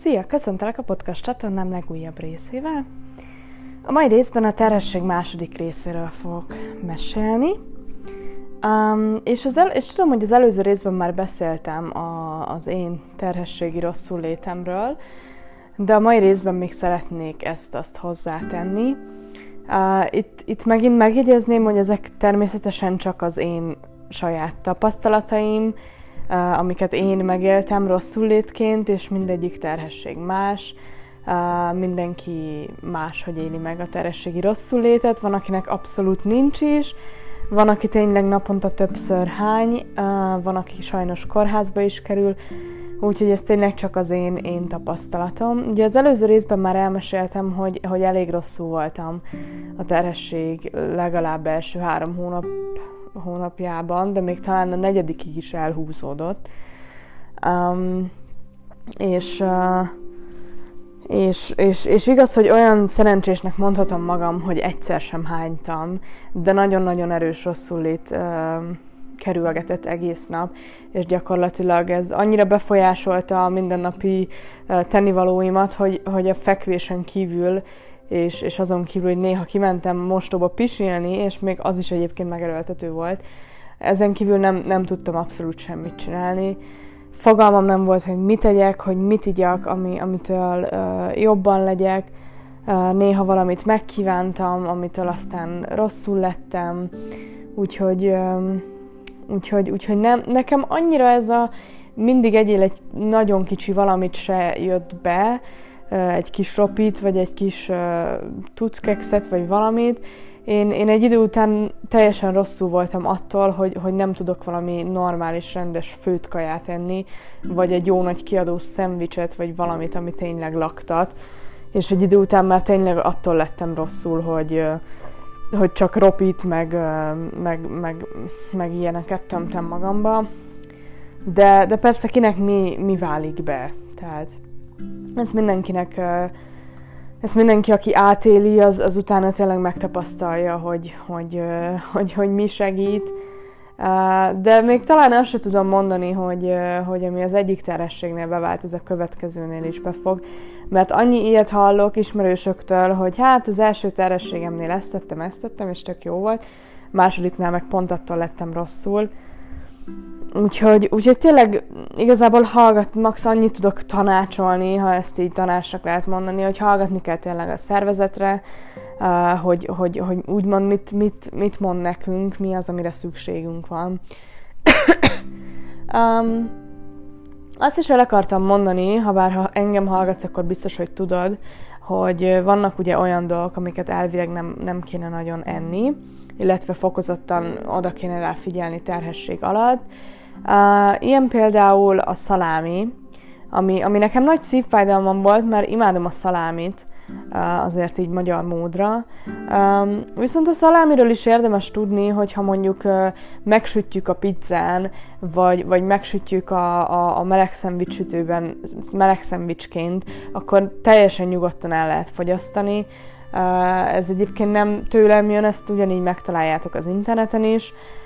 Szia! Köszöntelek a podcast csatornám legújabb részével. A mai részben a terhesség második részéről fogok mesélni. Um, és, az el, és tudom, hogy az előző részben már beszéltem a, az én terhességi rosszul létemről, de a mai részben még szeretnék ezt-azt hozzátenni. Uh, itt, itt megint megjegyezném, hogy ezek természetesen csak az én saját tapasztalataim, amiket én megéltem rosszul létként, és mindegyik terhesség más. Uh, mindenki más, hogy éli meg a terhességi rosszul létet, van, akinek abszolút nincs is, van, aki tényleg naponta többször hány, uh, van, aki sajnos kórházba is kerül, úgyhogy ez tényleg csak az én, én tapasztalatom. Ugye az előző részben már elmeséltem, hogy, hogy elég rosszul voltam a terhesség legalább első három hónap hónapjában, de még talán a negyedikig is elhúzódott. Um, és, uh, és, és, és igaz, hogy olyan szerencsésnek mondhatom magam, hogy egyszer sem hánytam, de nagyon-nagyon erős rosszul lét uh, kerülgetett egész nap, és gyakorlatilag ez annyira befolyásolta a mindennapi uh, tennivalóimat, hogy, hogy a fekvésen kívül és, és azon kívül, hogy néha kimentem mostóba pisilni, és még az is egyébként megerőltető volt. Ezen kívül nem, nem tudtam abszolút semmit csinálni. Fogalmam nem volt, hogy mit tegyek, hogy mit igyak, ami, amitől uh, jobban legyek. Uh, néha valamit megkívántam, amitől aztán rosszul lettem. Úgyhogy, um, úgyhogy, úgyhogy nem, nekem annyira ez a mindig egyél egy nagyon kicsi valamit se jött be, egy kis ropit, vagy egy kis tuckekszet, vagy valamit. Én, én egy idő után teljesen rosszul voltam attól, hogy, hogy nem tudok valami normális, rendes főt kaját enni, vagy egy jó nagy kiadó szendvicset, vagy valamit, ami tényleg laktat. És egy idő után már tényleg attól lettem rosszul, hogy, hogy csak ropit, meg, meg, meg, meg ilyeneket tömtem magamba. De, de persze kinek mi, mi válik be. Tehát ez mindenkinek, ez mindenki, aki átéli, az, az utána tényleg megtapasztalja, hogy, hogy, hogy, hogy mi segít. De még talán azt sem tudom mondani, hogy, hogy ami az egyik terhességnél bevált, ez a következőnél is befog. Mert annyi ilyet hallok ismerősöktől, hogy hát az első terhességemnél ezt tettem, ezt tettem, és tök jó volt. Másodiknál meg pont attól lettem rosszul. Úgyhogy, úgyhogy tényleg igazából hallgat, max annyit tudok tanácsolni, ha ezt így tanácsnak lehet mondani, hogy hallgatni kell tényleg a szervezetre, uh, hogy, hogy, hogy úgymond mit, mit, mit mond nekünk, mi az, amire szükségünk van. um, azt is el akartam mondani, ha bár ha engem hallgatsz, akkor biztos, hogy tudod, hogy vannak ugye olyan dolgok, amiket elvileg nem, nem kéne nagyon enni, illetve fokozottan oda kéne rá figyelni terhesség alatt, Uh, ilyen például a szalámi, ami, ami nekem nagy szívfájdalmam volt, mert imádom a szalámit, uh, azért így magyar módra. Um, viszont a szalámiről is érdemes tudni, hogyha mondjuk uh, megsütjük a pizzán, vagy, vagy megsütjük a, a, a meleg szendvicsütőben meleg szendvicsként, akkor teljesen nyugodtan el lehet fogyasztani. Uh, ez egyébként nem tőlem jön, ezt ugyanígy megtaláljátok az interneten is. Uh,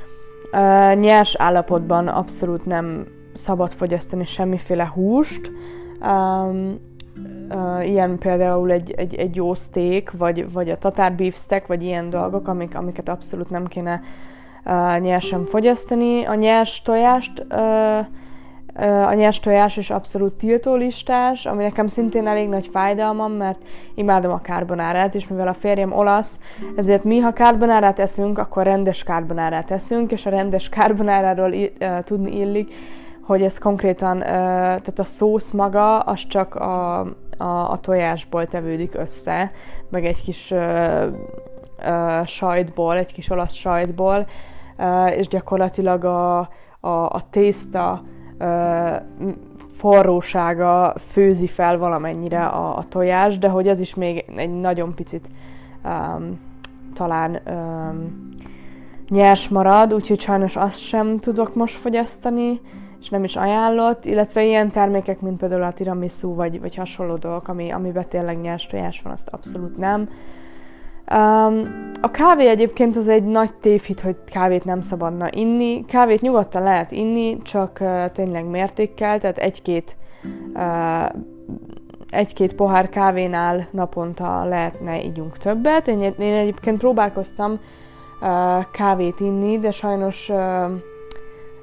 nyers állapotban abszolút nem szabad fogyasztani semmiféle húst. Um, uh, ilyen például egy, egy, egy jó steak, vagy, vagy a tatár beefsteak, vagy ilyen dolgok, amik, amiket abszolút nem kéne uh, nyersen fogyasztani. A nyers tojást uh, a nyers tojás is abszolút tiltólistás, ami nekem szintén elég nagy fájdalmam, mert imádom a karbonárát, és mivel a férjem olasz, ezért mi, ha karbonárát eszünk, akkor rendes karbonárát eszünk, és a rendes karbonáráról uh, tudni illik, hogy ez konkrétan, tehát a szósz maga, az csak a, a, a tojásból tevődik össze, meg egy kis uh, uh, sajtból, egy kis olasz sajtból, uh, és gyakorlatilag a, a, a tészta, forrósága főzi fel valamennyire a, a tojás, de hogy az is még egy nagyon picit um, talán um, nyers marad, úgyhogy sajnos azt sem tudok most fogyasztani, és nem is ajánlott, illetve ilyen termékek, mint például a tiramisu, vagy, vagy hasonló dolgok, ami, amiben tényleg nyers tojás van, azt abszolút nem. Um, a kávé egyébként az egy nagy tévhit, hogy kávét nem szabadna inni. Kávét nyugodtan lehet inni, csak uh, tényleg mértékkel, tehát egy-két uh, egy-két pohár kávénál naponta lehetne ígyunk többet. Én, én egyébként próbálkoztam uh, kávét inni, de sajnos uh,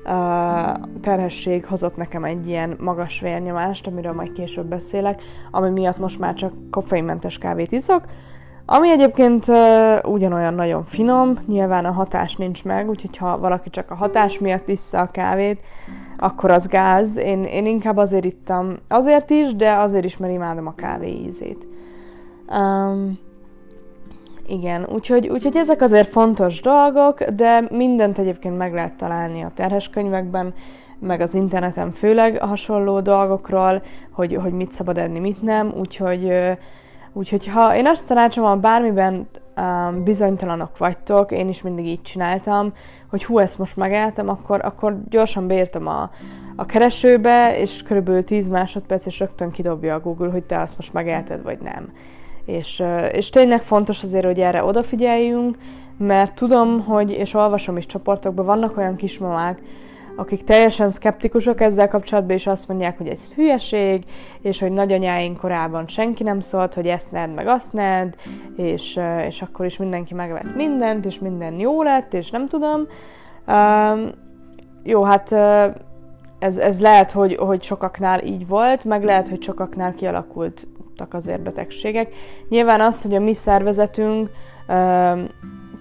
uh, terhesség hozott nekem egy ilyen magas vérnyomást, amiről majd később beszélek, ami miatt most már csak koffeinmentes kávét iszok, ami egyébként uh, ugyanolyan nagyon finom, nyilván a hatás nincs meg, úgyhogy ha valaki csak a hatás miatt issza a kávét, akkor az gáz. Én, én inkább azért ittam, azért is, de azért is, mert imádom a kávé ízét. Um, igen, úgyhogy, úgyhogy ezek azért fontos dolgok, de mindent egyébként meg lehet találni a terhes könyvekben, meg az interneten főleg hasonló dolgokról, hogy, hogy mit szabad enni, mit nem, úgyhogy, úgyhogy ha én azt tanácsom, ha bármiben um, bizonytalanok vagytok, én is mindig így csináltam, hogy hú, ezt most megeltem, akkor, akkor gyorsan beírtam a, a keresőbe, és körülbelül 10 másodperc, és rögtön kidobja a Google, hogy te azt most megelted, vagy nem. És, és tényleg fontos azért, hogy erre odafigyeljünk, mert tudom, hogy, és olvasom is csoportokban, vannak olyan kismamák, akik teljesen szkeptikusok ezzel kapcsolatban, és azt mondják, hogy ez hülyeség, és hogy nagyanyáink korában senki nem szólt, hogy ezt ned, meg azt ned, és, és akkor is mindenki megvett mindent, és minden jó lett, és nem tudom. Um, jó, hát ez, ez lehet, hogy, hogy sokaknál így volt, meg lehet, hogy sokaknál kialakultak azért betegségek. Nyilván az, hogy a mi szervezetünk um,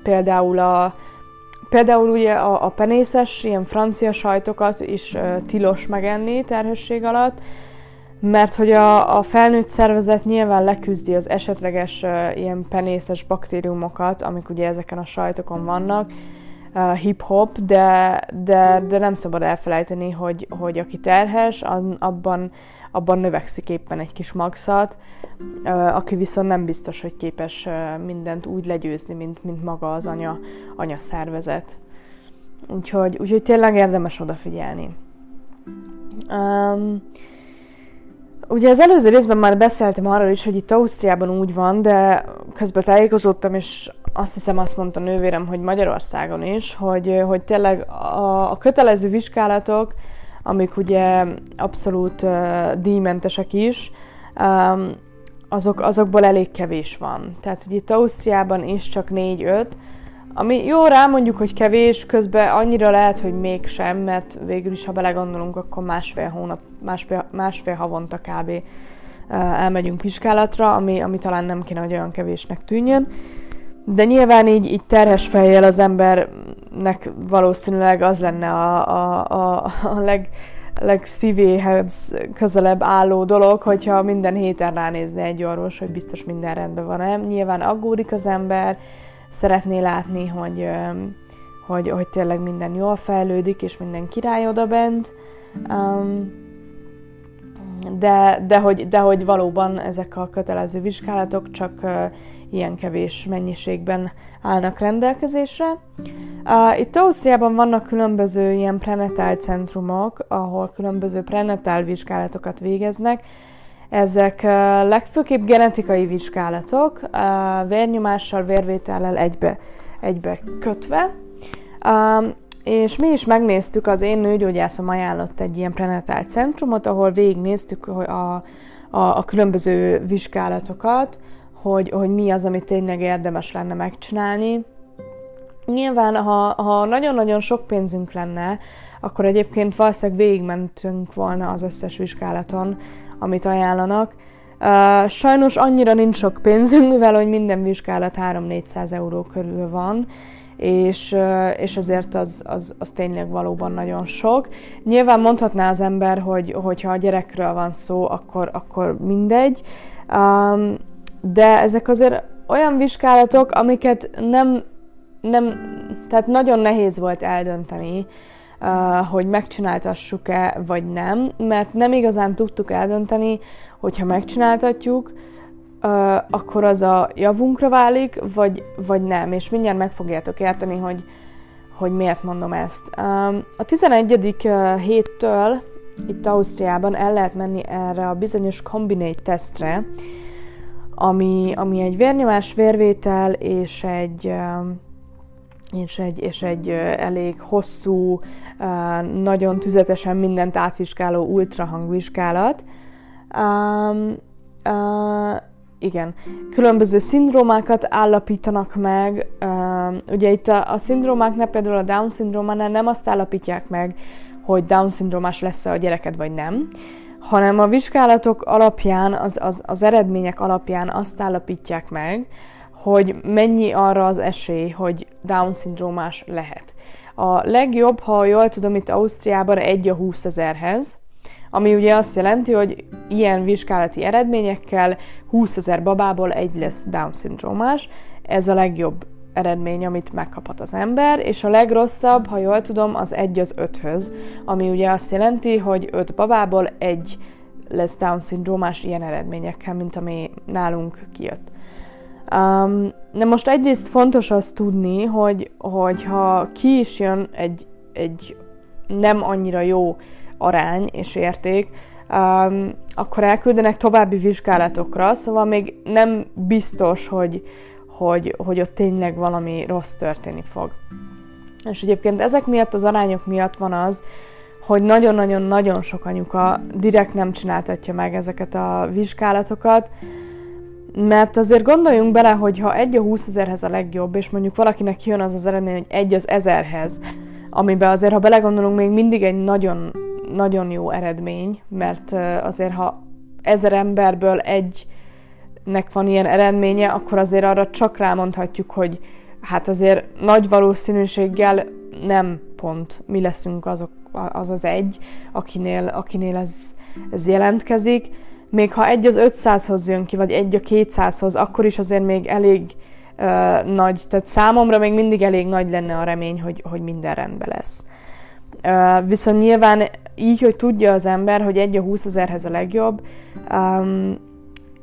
például a Például ugye a, a penészes, ilyen francia sajtokat is uh, tilos megenni terhesség alatt, mert hogy a, a felnőtt szervezet nyilván leküzdi az esetleges uh, ilyen penészes baktériumokat, amik ugye ezeken a sajtokon vannak, hip-hop, de, de, de nem szabad elfelejteni, hogy, hogy aki terhes, abban abban növekszik éppen egy kis magszat, aki viszont nem biztos, hogy képes mindent úgy legyőzni, mint, mint maga az anya, anya szervezet. Úgyhogy, úgyhogy tényleg érdemes odafigyelni. Um, ugye az előző részben már beszéltem arról is, hogy itt Ausztriában úgy van, de közben tájékozódtam, és azt hiszem azt mondta nővérem, hogy Magyarországon is, hogy, hogy tényleg a, a kötelező vizsgálatok amik ugye abszolút uh, díjmentesek is, um, azok, azokból elég kevés van. Tehát, hogy itt Ausztriában is csak 4-5, ami jó rá mondjuk, hogy kevés, közben annyira lehet, hogy mégsem, mert végül is, ha belegondolunk, akkor másfél hónap, másfél, másfél havonta kb. elmegyünk vizsgálatra, ami, ami talán nem kéne, hogy olyan kevésnek tűnjön. De nyilván így, így terhes fejjel az embernek valószínűleg az lenne a, a, a, a leg, legszívéhez közelebb álló dolog, hogyha minden héten ránézne egy orvos, hogy biztos minden rendben van-e. Nyilván aggódik az ember, szeretné látni, hogy, hogy, hogy tényleg minden jól fejlődik, és minden király oda bent. De, de, hogy, de hogy valóban ezek a kötelező vizsgálatok csak ilyen kevés mennyiségben állnak rendelkezésre. Itt Ausztriában vannak különböző ilyen prenatál centrumok, ahol különböző prenatál vizsgálatokat végeznek. Ezek legfőképp genetikai vizsgálatok, vérnyomással, vérvétellel egybe, egybe kötve. És mi is megnéztük, az én nőgyógyászom ajánlott egy ilyen prenatál centrumot, ahol végignéztük a, a, a különböző vizsgálatokat, hogy, hogy mi az, amit tényleg érdemes lenne megcsinálni. Nyilván, ha, ha nagyon-nagyon sok pénzünk lenne, akkor egyébként valószínűleg végigmentünk volna az összes vizsgálaton, amit ajánlanak. Uh, sajnos annyira nincs sok pénzünk, mivel hogy minden vizsgálat 3-400 euró körül van, és, uh, és azért az, az, az tényleg valóban nagyon sok. Nyilván mondhatná az ember, hogy hogyha a gyerekről van szó, akkor, akkor mindegy, um, de ezek azért olyan vizsgálatok, amiket nem, nem tehát nagyon nehéz volt eldönteni, uh, hogy megcsináltassuk-e, vagy nem, mert nem igazán tudtuk eldönteni, hogyha megcsináltatjuk, uh, akkor az a javunkra válik, vagy, vagy nem, és mindjárt meg fogjátok érteni, hogy, hogy miért mondom ezt. Um, a 11. héttől itt Ausztriában el lehet menni erre a bizonyos Combinate tesztre, ami, ami egy vérnyomás, vérvétel és egy, um, és egy, és egy elég hosszú, nagyon tüzetesen mindent átvizsgáló ultrahangvizsgálat. Um, uh, igen, különböző szindrómákat állapítanak meg. Uh, ugye itt a, a szindrómáknál, például a Down-szindrómánál nem azt állapítják meg, hogy Down-szindrómás lesz-e a gyereked, vagy nem, hanem a vizsgálatok alapján, az, az, az eredmények alapján azt állapítják meg, hogy mennyi arra az esély, hogy Down-szindrómás lehet. A legjobb, ha jól tudom, itt Ausztriában egy a 20 ezerhez, ami ugye azt jelenti, hogy ilyen vizsgálati eredményekkel 20 ezer babából egy lesz Down-szindrómás. Ez a legjobb eredmény, amit megkaphat az ember, és a legrosszabb, ha jól tudom, az egy az öthöz, ami ugye azt jelenti, hogy öt babából egy lesz Down-szindrómás ilyen eredményekkel, mint ami nálunk kijött. Um, de most egyrészt fontos azt tudni, hogy, hogy ha ki is jön egy, egy nem annyira jó arány és érték, um, akkor elküldenek további vizsgálatokra, szóval még nem biztos, hogy, hogy, hogy ott tényleg valami rossz történni fog. És egyébként ezek miatt, az arányok miatt van az, hogy nagyon-nagyon-nagyon sok anyuka direkt nem csináltatja meg ezeket a vizsgálatokat, mert azért gondoljunk bele, hogy ha egy a 20 ezerhez a legjobb, és mondjuk valakinek jön az az eredmény, hogy egy az ezerhez, amiben azért, ha belegondolunk, még mindig egy nagyon, nagyon jó eredmény, mert azért, ha ezer emberből egynek van ilyen eredménye, akkor azért arra csak rámondhatjuk, hogy hát azért nagy valószínűséggel nem pont mi leszünk azok, az az egy, akinél, akinél ez, ez jelentkezik még ha egy az 500-hoz jön ki, vagy egy a 200-hoz, akkor is azért még elég uh, nagy, tehát számomra még mindig elég nagy lenne a remény, hogy, hogy minden rendben lesz. Uh, viszont nyilván így, hogy tudja az ember, hogy egy a 20 ezerhez a legjobb, um,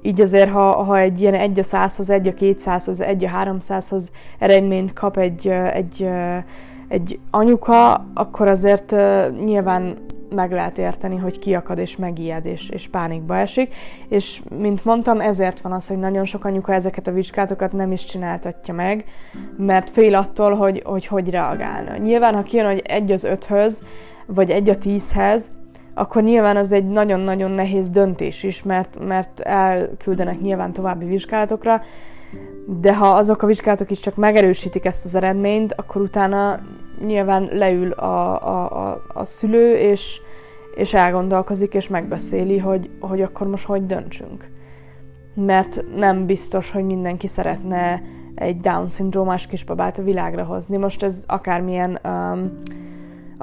így azért, ha, ha egy ilyen egy a 100-hoz, egy a 200-hoz, egy a 300-hoz eredményt kap egy, egy, egy anyuka, akkor azért nyilván meg lehet érteni, hogy kiakad és megijed és, és pánikba esik, és mint mondtam, ezért van az, hogy nagyon sok anyuka ezeket a vizsgálatokat nem is csináltatja meg, mert fél attól, hogy hogy, hogy reagálna. Nyilván, ha kijön, hogy egy az öthöz, vagy egy a tízhez, akkor nyilván az egy nagyon-nagyon nehéz döntés is, mert, mert elküldenek nyilván további vizsgálatokra, de ha azok a vizsgálatok is csak megerősítik ezt az eredményt, akkor utána nyilván leül a, a, a, a szülő, és, és elgondolkozik, és megbeszéli, hogy, hogy akkor most hogy döntsünk. Mert nem biztos, hogy mindenki szeretne egy Down-szindrómás kisbabát a világra hozni. Most ez akármilyen, um,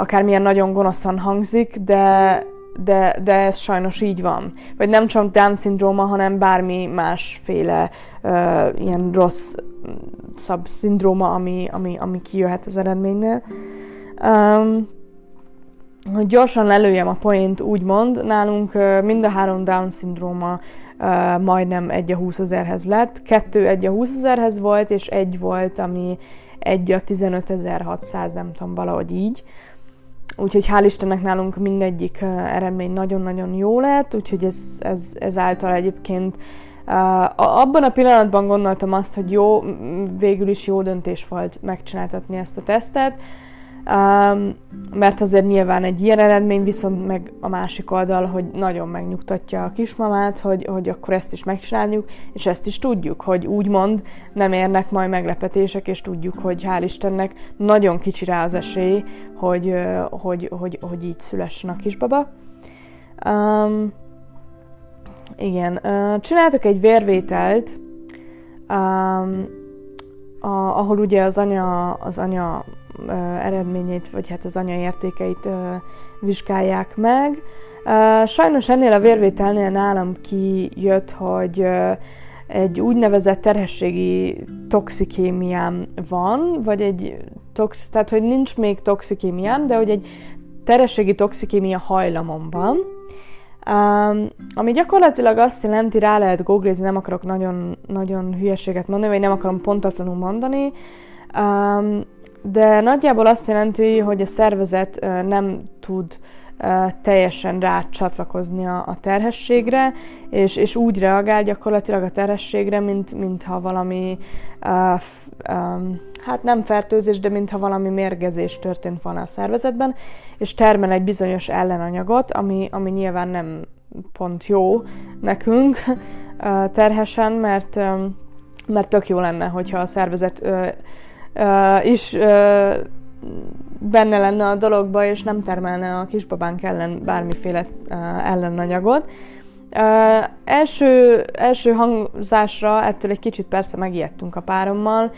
akármilyen nagyon gonoszan hangzik, de, de, de ez sajnos így van. Vagy nem csak Down-szindróma, hanem bármi másféle uh, ilyen rossz szab szindróma, ami, ami, ami kijöhet az eredménynél. Um, hogy gyorsan lelőjem a point, úgymond, nálunk uh, mind a három Down-szindróma uh, majdnem egy a 20 ezerhez lett. Kettő egy a 20 ezerhez volt, és egy volt, ami egy a 15.600, nem tudom, valahogy így. Úgyhogy hál' Istennek nálunk mindegyik eredmény nagyon-nagyon jó lett, úgyhogy ez, ez, ez által egyébként Uh, abban a pillanatban gondoltam azt, hogy jó, végül is jó döntés volt megcsináltatni ezt a tesztet, um, mert azért nyilván egy ilyen eredmény, viszont meg a másik oldal, hogy nagyon megnyugtatja a kismamát, hogy, hogy akkor ezt is megcsináljuk, és ezt is tudjuk, hogy úgymond nem érnek majd meglepetések, és tudjuk, hogy hál' Istennek nagyon kicsi rá az esély, hogy, hogy, hogy, hogy így szülessen a kisbaba. Um, igen, csináltak egy vérvételt, um, a, ahol ugye az anya, az anya eredményét, vagy hát az anya értékeit uh, vizsgálják meg. Sajnos ennél a vérvételnél nálam kijött, hogy egy úgynevezett terhességi toxikémiám van, vagy egy tox, tehát hogy nincs még toxikémiám, de hogy egy terhességi toxikémia hajlamom van. Um, ami gyakorlatilag azt jelenti, rá lehet googlizni, nem akarok nagyon, nagyon hülyeséget mondani, vagy nem akarom pontatlanul mondani, um, de nagyjából azt jelenti, hogy a szervezet nem tud teljesen rácsatlakozni a, a terhességre, és, és úgy reagál gyakorlatilag a terhességre, mint, mintha valami hát nem fertőzés, de mintha valami mérgezés történt volna a szervezetben, és termel egy bizonyos ellenanyagot, ami, ami nyilván nem pont jó nekünk, terhesen, mert, mert tök jó lenne, hogyha a szervezet is benne lenne a dologba, és nem termelne a kisbabánk ellen bármiféle ellenanyagot. Uh, első, első hangzásra ettől egy kicsit persze megijedtünk a párommal,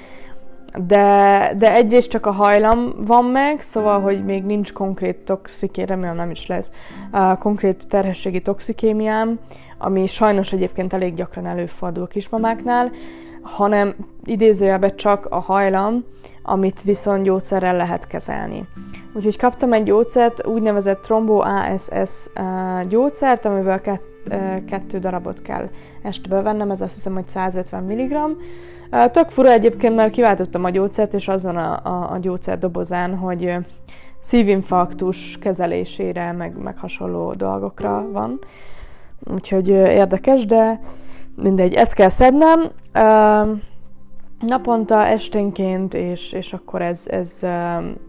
de, de egyrészt csak a hajlam van meg, szóval, hogy még nincs konkrét toxiké, remélem nem is lesz, uh, konkrét terhességi toxikémiám, ami sajnos egyébként elég gyakran előfordul kismamáknál, hanem idézőjelben csak a hajlam, amit viszont gyógyszerrel lehet kezelni. Úgyhogy kaptam egy gyógyszert, úgynevezett trombo ASS uh, gyógyszert, amivel kett, uh, kettő darabot kell este bevennem, ez azt hiszem, hogy 150 mg. Tök fura egyébként, mert kiváltottam a gyógyszert, és azon a, a, a gyógyszer dobozán, hogy szívinfarktus kezelésére, meg, meg hasonló dolgokra van. Úgyhogy érdekes, de mindegy, ezt kell szednem. Naponta esténként, és, és akkor ez, ez,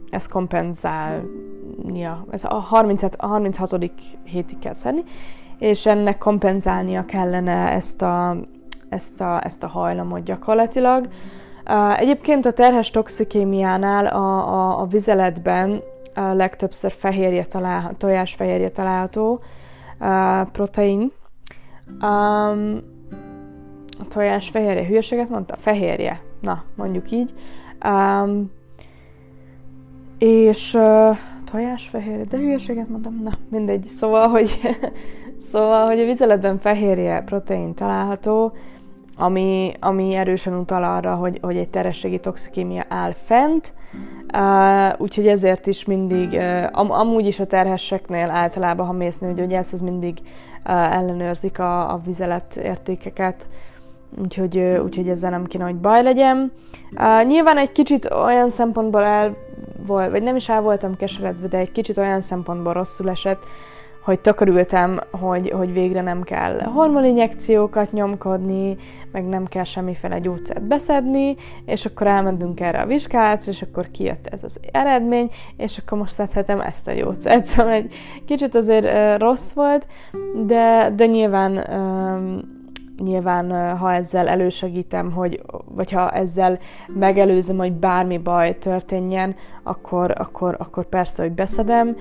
ez kompenzálnia. Ez a, 30, a 36. hétig kell szedni, és ennek kompenzálnia kellene ezt a ezt a, ezt a hajlamot gyakorlatilag. Uh, egyébként a terhes toxikémiánál a, a, a vizeletben a legtöbbször fehérje található, tojásfehérje található, uh, protein. Um, a tojásfehérje, hülyeséget mondta? Fehérje, na, mondjuk így. Um, és uh, tojásfehérje, de hülyeséget mondtam? Na, mindegy. Szóval, hogy, szóval, hogy a vizeletben fehérje protein található, ami, ami erősen utal arra, hogy, hogy egy terhességi toxikémia áll fent, uh, úgyhogy ezért is mindig, uh, am, amúgy is a terhesseknél általában, ha mész nőgyógyász, az mindig uh, ellenőrzik a, a vizelet értékeket, úgyhogy, úgyhogy ezzel nem kéne, hogy baj legyen. Uh, nyilván egy kicsit olyan szempontból el volt, vagy nem is el voltam keseredve, de egy kicsit olyan szempontból rosszul esett, hogy tökörültem, hogy, hogy végre nem kell hormoninjekciókat nyomkodni, meg nem kell semmiféle gyógyszert beszedni, és akkor elmentünk erre a vizsgálatra, és akkor kijött ez az eredmény, és akkor most szedhetem ezt a gyógyszert. Szóval egy kicsit azért rossz volt, de, de nyilván nyilván, ha ezzel elősegítem, hogy, vagy ha ezzel megelőzöm, hogy bármi baj történjen, akkor, akkor, akkor persze, hogy beszedem.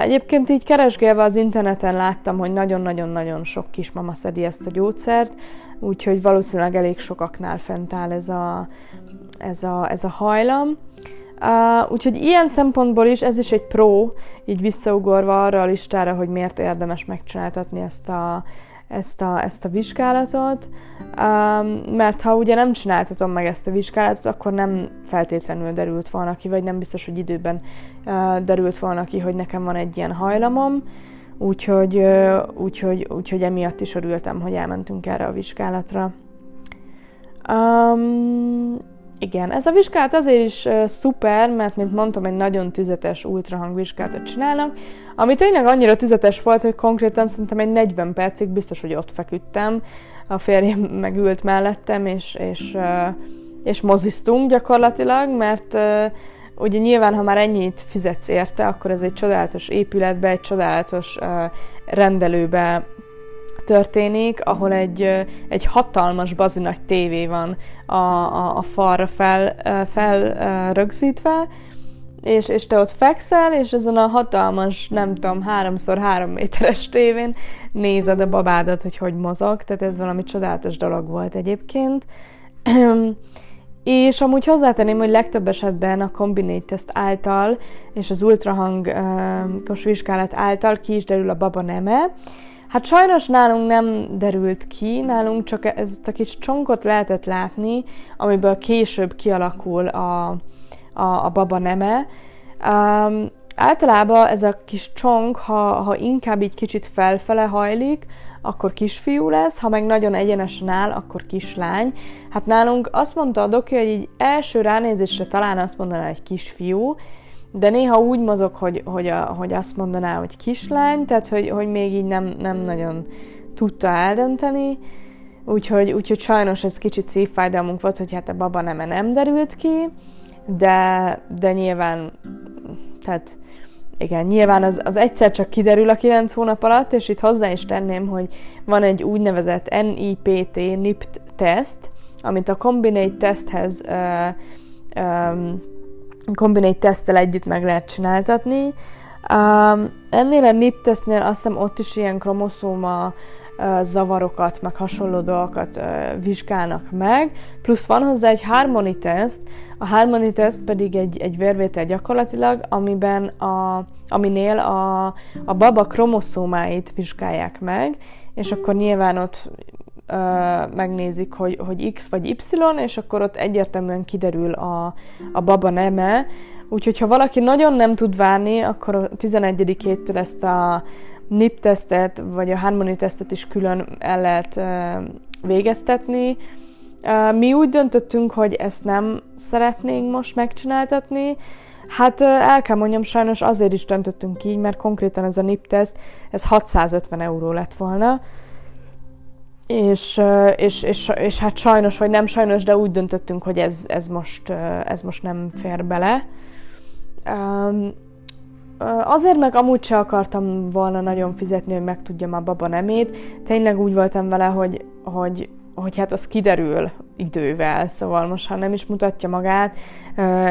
Egyébként így keresgélve az interneten láttam, hogy nagyon-nagyon-nagyon sok kismama szedi ezt a gyógyszert, úgyhogy valószínűleg elég sokaknál fent áll ez a, ez a, ez a hajlam. Uh, úgyhogy ilyen szempontból is ez is egy pro, így visszaugorva arra a listára, hogy miért érdemes megcsináltatni ezt a, ezt a, ezt a vizsgálatot, um, mert ha ugye nem csináltatom meg ezt a vizsgálatot, akkor nem feltétlenül derült volna ki, vagy nem biztos, hogy időben uh, derült volna ki, hogy nekem van egy ilyen hajlamom, úgyhogy, uh, úgyhogy, úgyhogy emiatt is örültem, hogy elmentünk erre a vizsgálatra. Um, igen, ez a vizsgálat azért is uh, szuper, mert, mint mondtam, egy nagyon tüzetes ultrahangvizsgálatot csinálnak, ami tényleg annyira tüzetes volt, hogy konkrétan szerintem egy 40 percig biztos, hogy ott feküdtem, a férjem megült mellettem, és, és, uh, és moziztunk gyakorlatilag, mert uh, ugye nyilván, ha már ennyit fizetsz érte, akkor ez egy csodálatos épületbe, egy csodálatos rendelőbe történik, ahol egy, egy hatalmas bazi nagy tévé van a, a, a falra fel, fel rögzítve, és, és te ott fekszel, és ezen a hatalmas, nem tudom, háromszor három méteres tévén nézed a babádat, hogy hogy mozog, tehát ez valami csodálatos dolog volt egyébként. és amúgy hozzátenném, hogy legtöbb esetben a Combinate test által és az ultrahangos vizsgálat által ki is derül a baba neme, Hát sajnos nálunk nem derült ki, nálunk csak ezt a kis csonkot lehetett látni, amiből később kialakul a, a, a baba neme. Um, általában ez a kis csonk, ha, ha inkább így kicsit felfele hajlik, akkor kisfiú lesz, ha meg nagyon egyenesen áll, akkor kislány. Hát nálunk azt mondta a doki, hogy így első ránézésre talán azt mondaná egy kisfiú, de néha úgy mozog, hogy, hogy, a, hogy azt mondaná, hogy kislány, tehát hogy, hogy még így nem, nem nagyon tudta eldönteni, úgyhogy, úgyhogy sajnos ez kicsit szívfájdalmunk volt, hogy hát a baba neme nem derült ki, de, de nyilván tehát igen, nyilván az, az egyszer csak kiderül a 9 hónap alatt, és itt hozzá is tenném, hogy van egy úgynevezett NIPT, NIPT teszt, amit a Combinate testhez uh, um, Combinate teszttel együtt meg lehet csináltatni. Um, ennél a NIPT tesztnél azt hiszem ott is ilyen kromoszóma zavarokat, meg hasonló dolgokat vizsgálnak meg, plusz van hozzá egy harmony teszt, a harmony teszt pedig egy, egy vérvétel gyakorlatilag, amiben a, aminél a, a baba kromoszómáit vizsgálják meg, és akkor nyilván ott ö, megnézik, hogy, hogy X vagy Y, és akkor ott egyértelműen kiderül a, a baba neme, Úgyhogy ha valaki nagyon nem tud várni, akkor a 11-től ezt a NIP tesztet, vagy a Harmony tesztet is külön el lehet végeztetni. Mi úgy döntöttünk, hogy ezt nem szeretnénk most megcsináltatni, Hát el kell mondjam, sajnos azért is döntöttünk így, mert konkrétan ez a NIP teszt, ez 650 euró lett volna, és, és, és, és hát sajnos, vagy nem sajnos, de úgy döntöttünk, hogy ez, ez, most, ez most nem fér bele. Azért meg amúgy se akartam volna nagyon fizetni, hogy megtudjam a baba nemét. Tényleg úgy voltam vele, hogy, hogy, hogy hát az kiderül idővel, szóval most ha nem is mutatja magát,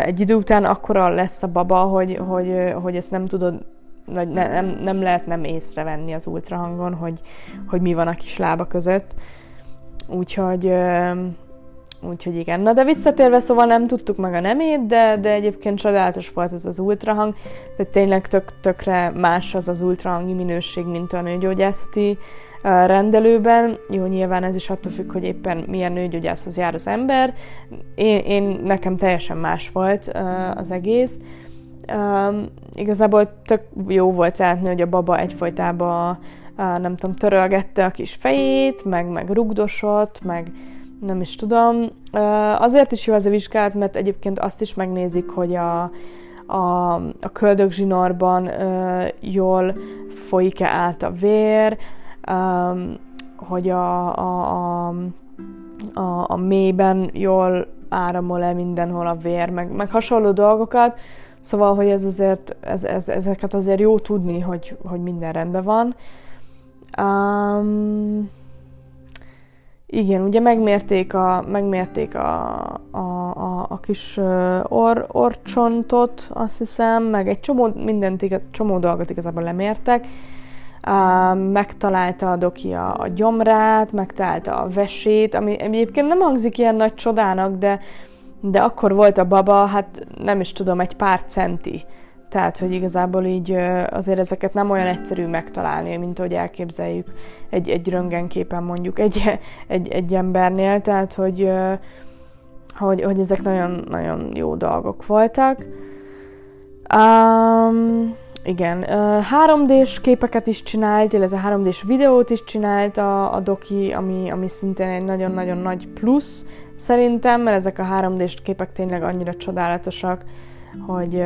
egy idő után akkora lesz a baba, hogy, hogy, hogy ezt nem tudod, vagy ne, nem, nem lehet nem észrevenni az ultrahangon, hogy, hogy mi van a kis lába között. Úgyhogy Úgyhogy igen. Na de visszatérve, szóval nem tudtuk meg a nemét, de, de egyébként csodálatos volt ez az ultrahang, tehát tényleg tök, tökre más az az ultrahangi minőség, mint a nőgyógyászati rendelőben. Jó, nyilván ez is attól függ, hogy éppen milyen nőgyógyászhoz jár az ember. Én, én nekem teljesen más volt az egész. Um, igazából tök jó volt látni, hogy a baba egyfolytában uh, nem tudom, törölgette a kis fejét, meg, meg rugdosott, meg nem is tudom. Azért is jó ez a vizsgálat, mert egyébként azt is megnézik, hogy a, a, a köldögzsinorban jól folyik-e át a vér, hogy a, a, a, a, a mélyben jól áramol-e mindenhol a vér, meg, meg hasonló dolgokat. Szóval, hogy ez azért, ez, ez, ezeket azért jó tudni, hogy, hogy minden rendben van. Um, igen, ugye megmérték a, megmérték a, a, a, a kis or, orcsontot, azt hiszem, meg egy csomó mindent, igaz, csomó dolgot igazából lemértek. Uh, megtalálta a doki a, a gyomrát, megtalálta a vesét, ami egyébként nem hangzik ilyen nagy csodának, de, de akkor volt a baba, hát nem is tudom, egy pár centi tehát, hogy igazából így azért ezeket nem olyan egyszerű megtalálni, mint ahogy elképzeljük egy, egy röngenképen mondjuk egy, egy, egy embernél, tehát, hogy, hogy, hogy ezek nagyon, nagyon jó dolgok voltak. Um, igen, 3D-s képeket is csinált, illetve 3D-s videót is csinált a, a doki, ami, ami szintén egy nagyon-nagyon nagy plusz szerintem, mert ezek a 3D-s képek tényleg annyira csodálatosak, hogy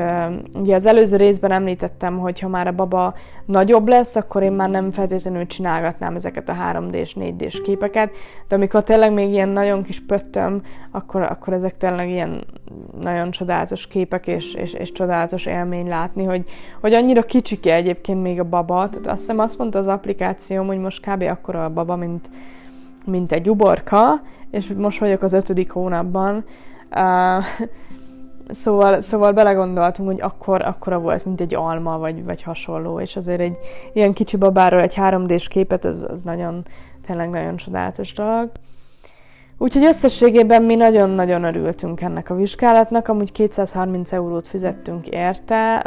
ugye az előző részben említettem, hogy ha már a baba nagyobb lesz, akkor én már nem feltétlenül csinálgatnám ezeket a 3D-s, 4D-s képeket, de amikor tényleg még ilyen nagyon kis pöttöm, akkor, akkor ezek tényleg ilyen nagyon csodálatos képek, és, és, és csodálatos élmény látni, hogy, hogy annyira kicsike egyébként még a baba, tehát azt hiszem azt mondta az applikációm, hogy most kb. akkora a baba, mint, mint egy uborka, és most vagyok az ötödik hónapban, uh, Szóval, szóval belegondoltunk, hogy akkor akkora volt, mint egy alma, vagy, vagy hasonló, és azért egy ilyen kicsi babáról egy 3D-s képet, az, az nagyon, tényleg nagyon csodálatos dolog. Úgyhogy összességében mi nagyon-nagyon örültünk ennek a vizsgálatnak, amúgy 230 eurót fizettünk érte,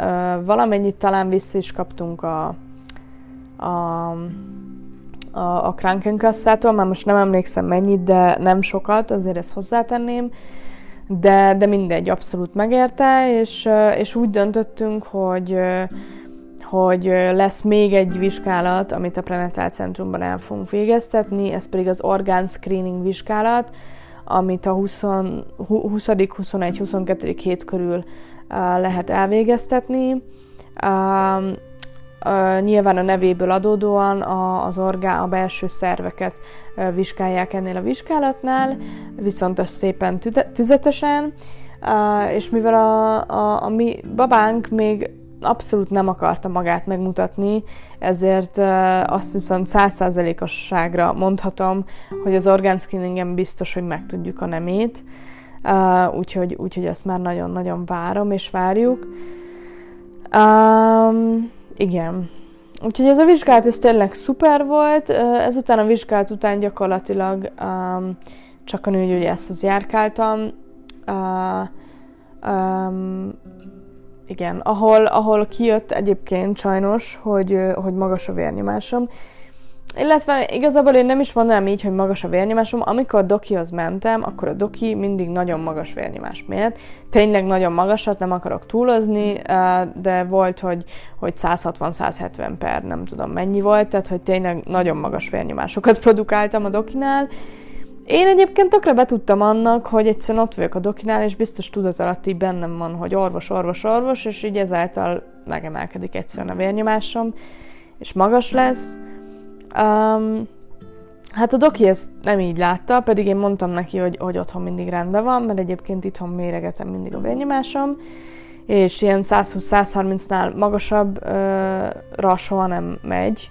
valamennyit talán vissza is kaptunk a, a, a, a Krankenkasszától, már most nem emlékszem mennyit, de nem sokat, azért ezt hozzátenném de, de mindegy, abszolút megérte, és, és úgy döntöttünk, hogy, hogy lesz még egy vizsgálat, amit a Prenatal Centrumban el fogunk végeztetni, ez pedig az orgán screening vizsgálat, amit a 20, 20. 21. 22. hét körül lehet elvégeztetni. Nyilván a nevéből adódóan a, az orgán, a belső szerveket vizsgálják ennél a vizsgálatnál, viszont az szépen tüze, tüzetesen, és mivel a, a, a mi babánk még abszolút nem akarta magát megmutatni, ezért azt viszont százszázalékosságra mondhatom, hogy az orgán screeningen biztos, hogy megtudjuk a nemét, úgyhogy, úgyhogy ezt már nagyon-nagyon várom és várjuk. Um, igen. Úgyhogy ez a vizsgálat, ez tényleg szuper volt. Ezután a vizsgálat után gyakorlatilag um, csak a nőgyógyászhoz járkáltam. Uh, um, igen, ahol, ahol kijött egyébként sajnos, hogy, hogy magas a vérnyomásom. Illetve igazából én nem is mondanám így, hogy magas a vérnyomásom. Amikor dokihoz mentem, akkor a doki mindig nagyon magas vérnyomás miatt. Tényleg nagyon magasat, nem akarok túlozni, de volt, hogy, hogy 160-170 per, nem tudom mennyi volt, tehát hogy tényleg nagyon magas vérnyomásokat produkáltam a dokinál. Én egyébként tökre betudtam annak, hogy egyszerűen ott vagyok a dokinál, és biztos tudat alatt így bennem van, hogy orvos, orvos, orvos, és így ezáltal megemelkedik egyszerűen a vérnyomásom, és magas lesz. Um, hát a doki ezt nem így látta, pedig én mondtam neki, hogy, hogy otthon mindig rendben van, mert egyébként itthon méregetem mindig a vérnyomásom, és ilyen 120-130-nál magasabbra soha nem megy.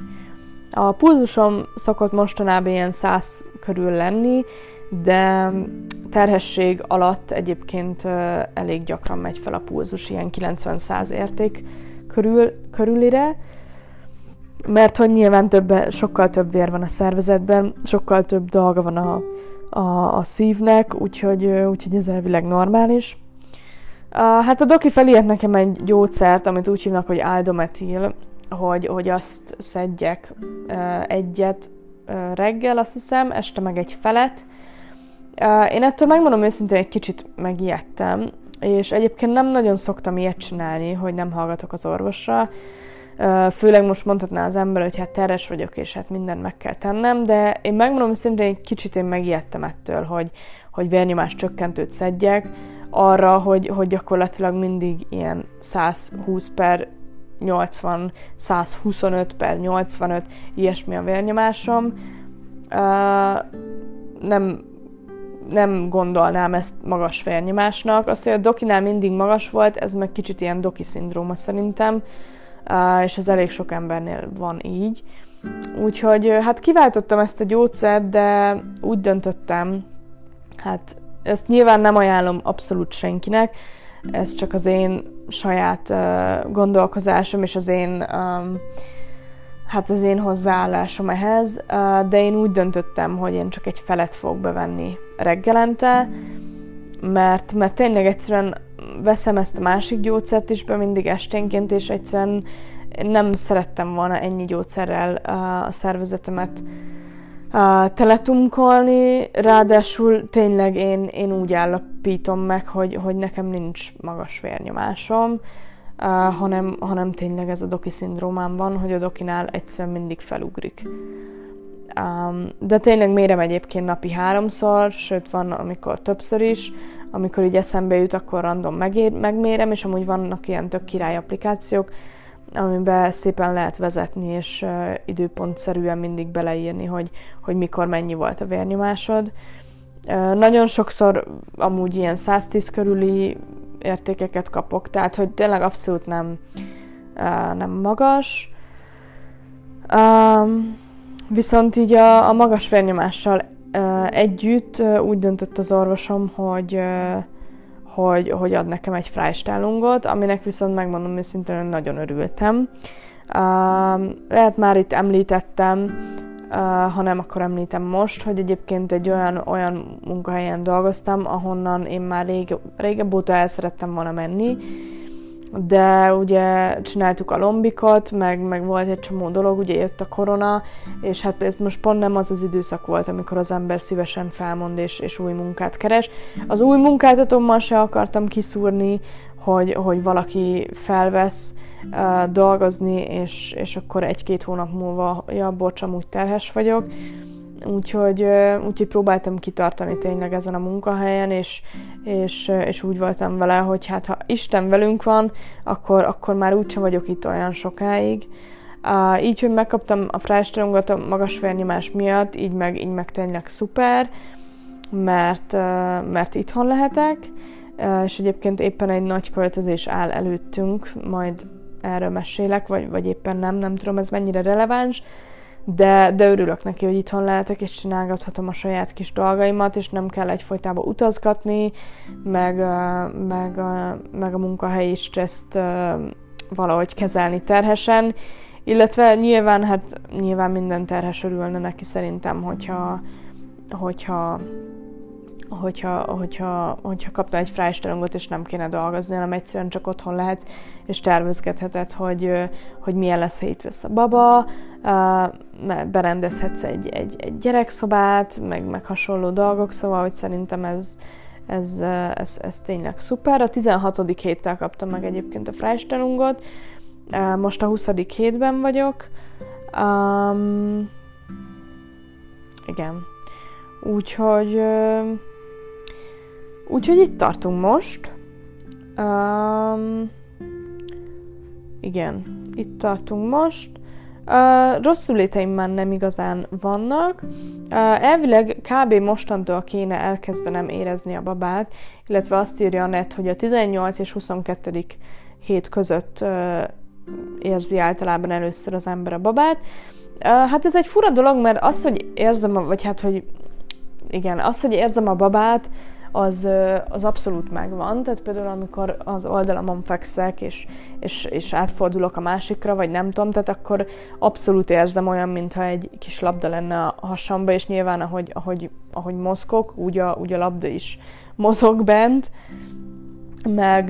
A pulzusom szokott mostanában ilyen 100 körül lenni, de terhesség alatt egyébként elég gyakran megy fel a pulzus, ilyen 90-100 érték körül, körülire, mert hogy nyilván több, sokkal több vér van a szervezetben, sokkal több dolga van a, a, a szívnek, úgyhogy, úgyhogy ez elvileg normális. Uh, hát a doki felírt nekem egy gyógyszert, amit úgy hívnak, hogy aldometil, hogy, hogy azt szedjek egyet reggel, azt hiszem, este meg egy felet. Én ettől megmondom őszintén, egy kicsit megijedtem, és egyébként nem nagyon szoktam ilyet csinálni, hogy nem hallgatok az orvosra, Főleg most mondhatná az ember, hogy hát teres vagyok, és hát mindent meg kell tennem, de én megmondom, szerintem egy kicsit én megijedtem ettől, hogy, hogy vérnyomás csökkentőt szedjek, arra, hogy, hogy gyakorlatilag mindig ilyen 120 per 80, 125 per 85, ilyesmi a vérnyomásom. Uh, nem, nem gondolnám ezt magas vérnyomásnak. Az, hogy a dokinál mindig magas volt, ez meg kicsit ilyen doki szindróma szerintem és ez elég sok embernél van így. Úgyhogy hát kiváltottam ezt a gyógyszert, de úgy döntöttem, hát ezt nyilván nem ajánlom abszolút senkinek, ez csak az én saját uh, gondolkozásom és az én um, hát az én hozzáállásom ehhez, uh, de én úgy döntöttem, hogy én csak egy felet fogok bevenni reggelente, mert, mert tényleg egyszerűen veszem ezt a másik gyógyszert is be mindig esténként, és egyszerűen nem szerettem volna ennyi gyógyszerrel a szervezetemet teletunkolni, ráadásul tényleg én, én úgy állapítom meg, hogy, hogy nekem nincs magas vérnyomásom, hanem, hanem tényleg ez a doki szindrómám van, hogy a dokinál egyszerűen mindig felugrik. De tényleg mérem egyébként napi háromszor, sőt van, amikor többször is, amikor így eszembe jut, akkor random megér, megmérem, és amúgy vannak ilyen tök király applikációk, amiben szépen lehet vezetni, és uh, időpontszerűen mindig beleírni, hogy, hogy mikor mennyi volt a vérnyomásod. Uh, nagyon sokszor amúgy ilyen 110 körüli értékeket kapok, tehát hogy tényleg abszolút nem, uh, nem magas. Um, viszont így a, a magas vérnyomással együtt úgy döntött az orvosom, hogy, hogy, hogy ad nekem egy freistylungot, aminek viszont megmondom őszintén, nagyon örültem. Lehet már itt említettem, ha nem, akkor említem most, hogy egyébként egy olyan, olyan munkahelyen dolgoztam, ahonnan én már rég, régebb óta el szerettem volna menni, de ugye csináltuk a lombikot, meg, meg volt egy csomó dolog, ugye jött a korona, és hát ez most pont nem az az időszak volt, amikor az ember szívesen felmond és, és új munkát keres. Az új munkáltatómmal se akartam kiszúrni, hogy, hogy valaki felvesz uh, dolgozni, és, és akkor egy-két hónap múlva, ja, bocs, amúgy terhes vagyok. Úgyhogy, úgyhogy próbáltam kitartani tényleg ezen a munkahelyen, és, és, és úgy voltam vele, hogy hát ha Isten velünk van, akkor, akkor már úgysem vagyok itt olyan sokáig. Uh, így, hogy megkaptam a frástrongot a magas vérnyomás miatt, így meg, így meg tényleg szuper, mert, mert itthon lehetek, és egyébként éppen egy nagy költözés áll előttünk, majd erről mesélek, vagy, vagy éppen nem, nem tudom ez mennyire releváns, de, de örülök neki, hogy itthon lehetek, és csinálgathatom a saját kis dolgaimat, és nem kell egyfolytában utazgatni, meg, meg, meg a munkahely is ezt valahogy kezelni terhesen, illetve nyilván, hát nyilván minden terhes örülne neki szerintem, hogyha, hogyha hogyha, hogyha, hogyha kapna egy frájstalangot, és nem kéne dolgozni, hanem egyszerűen csak otthon lehetsz, és tervezgetheted, hogy, hogy milyen lesz, ha itt lesz a baba, berendezhetsz egy, egy, egy gyerekszobát, meg, meg hasonló dolgok, szóval, hogy szerintem ez, ez, ez, ez tényleg szuper. A 16. héttel kaptam meg egyébként a frájstalungot, most a 20. hétben vagyok. Um, igen. Úgyhogy Úgyhogy itt tartunk most. Um, igen, itt tartunk most. Uh, rosszul léteim már nem igazán vannak. Uh, elvileg kb. mostantól kéne elkezdenem érezni a babát, illetve azt írja a net, hogy a 18 és 22. hét között uh, érzi általában először az ember a babát. Uh, hát ez egy fura dolog, mert az, hogy érzem, a, vagy hát, hogy igen, az, hogy érzem a babát, az, az abszolút megvan. Tehát például amikor az oldalamon fekszek, és, és, és átfordulok a másikra, vagy nem tudom, tehát akkor abszolút érzem olyan, mintha egy kis labda lenne a hasamba, és nyilván ahogy, ahogy, ahogy mozgok, úgy a, úgy a labda is mozog bent, meg,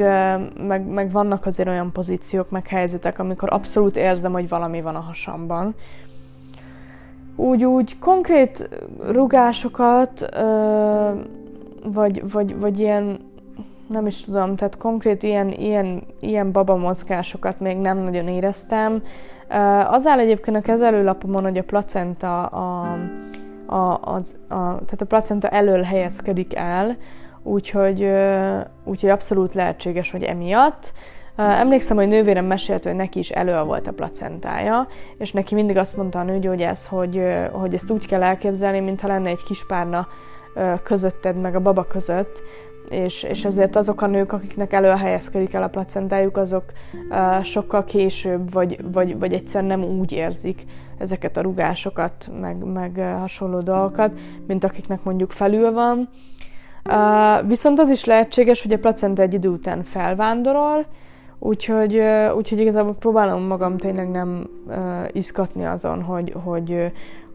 meg, meg vannak azért olyan pozíciók, meg helyzetek, amikor abszolút érzem, hogy valami van a hasamban. Úgy, úgy konkrét rugásokat, vagy, vagy, vagy ilyen, nem is tudom, tehát konkrét ilyen, ilyen, ilyen babamozgásokat még nem nagyon éreztem. Az áll egyébként a kezelőlapomon, hogy a placenta a, a, az, a, tehát a placenta elől helyezkedik el, úgyhogy, úgyhogy abszolút lehetséges, hogy emiatt. Emlékszem, hogy nővérem mesélt, hogy neki is elő volt a placentája, és neki mindig azt mondta a nőgyógyász, hogy, hogy ezt úgy kell elképzelni, mintha lenne egy kispárna közötted, meg a baba között, és, és ezért azok a nők, akiknek előhelyezkedik el a placentájuk, azok uh, sokkal később, vagy, vagy, vagy egyszerűen nem úgy érzik ezeket a rugásokat, meg, meg uh, hasonló dolgokat, mint akiknek mondjuk felül van. Uh, viszont az is lehetséges, hogy a placenta egy idő után felvándorol, úgyhogy, úgyhogy igazából próbálom magam tényleg nem uh, izgatni azon, hogy, hogy,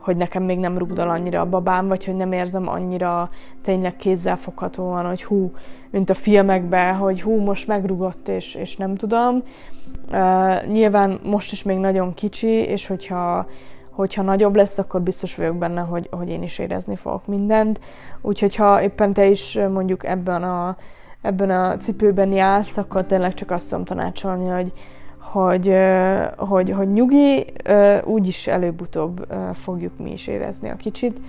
hogy nekem még nem rugdal annyira a babám, vagy hogy nem érzem annyira tényleg kézzelfoghatóan, hogy hú, mint a filmekben, hogy hú, most megrugott, és, és nem tudom. Uh, nyilván most is még nagyon kicsi, és hogyha, hogyha nagyobb lesz, akkor biztos vagyok benne, hogy, hogy én is érezni fogok mindent. Úgyhogy ha éppen te is mondjuk ebben a, ebben a cipőben jársz, akkor tényleg csak azt tudom tanácsolni, hogy, hogy, hogy, hogy nyugi, úgyis előbb-utóbb fogjuk mi is érezni a kicsit,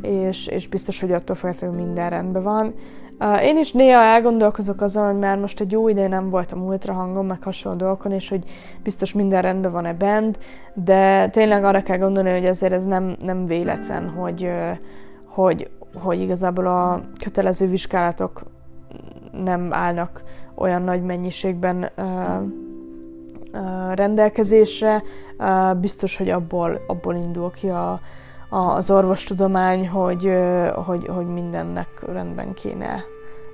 és, és biztos, hogy attól feltétlenül minden rendben van. Én is néha elgondolkozok azon, hogy már most egy jó ideje nem voltam ultrahangon, meg hasonló dolgokon, és hogy biztos minden rendben van-e bent, de tényleg arra kell gondolni, hogy azért ez nem, nem véletlen, hogy, hogy, hogy igazából a kötelező vizsgálatok nem állnak olyan nagy mennyiségben rendelkezésre, biztos, hogy abból, abból indul ki a, a, az orvostudomány, hogy, hogy, hogy mindennek rendben kéne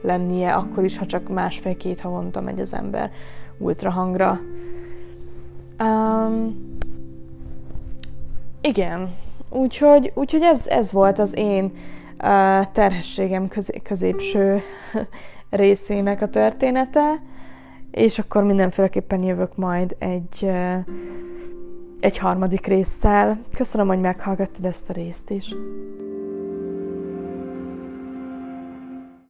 lennie, akkor is, ha csak másfél-két havonta megy az ember ultrahangra. Um, igen, úgyhogy, úgyhogy ez, ez volt az én uh, terhességem közé, középső részének a története és akkor mindenféleképpen jövök majd egy, egy harmadik résszel. Köszönöm, hogy meghallgattad ezt a részt is.